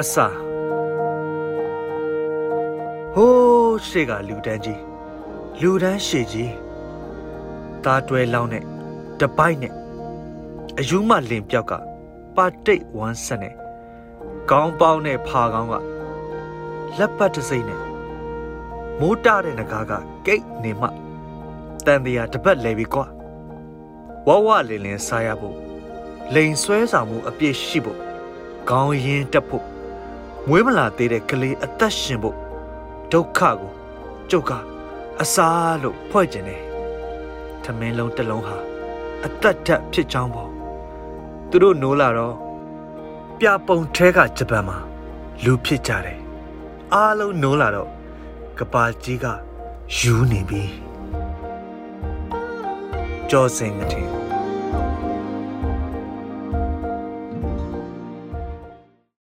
အစာဟိုးရှေ့ကလူတန်းကြီးလူတန်းရှေ့ကြီးသားတွဲလောင်းနဲ့တပိုက်နဲ့အယူမလင်ပြောက်ကပါတိတ်ဝမ်းဆက်နဲ့ခေါင်းပေါင်းနဲ့ဖာကောင်းကလက်ပတ်တစ်စိမ့်နဲ့မိုးတတဲ့ငကားကကိတ်နေမှတန်တရားတပတ်လဲပြီကွာဝဝလင်းလင်းစားရဖို့လိန်ဆွဲဆောင်မှုအပြည့်ရှိဖို့ခေါင်းရင်းတက်ဖို့ မွေးမလာသေးတဲ့ကလေးအသက်ရှင်ဖို့ဒုက္ခကိုကျုပ်ကအစားလို့ဖွဲ့ကျင်တယ်ထမင်းလုံးတစ်လုံးဟာအသက်ထက်ဖြစ်ကြောင်းပေါ့သူတို့နိုးလာတော့ပြပုံထဲကဂျပန်မှာလူဖြစ်ကြတယ်အားလုံးနိုးလာတော့ကပါကြီးကယူနေပြီကြောစင်ကတဲ့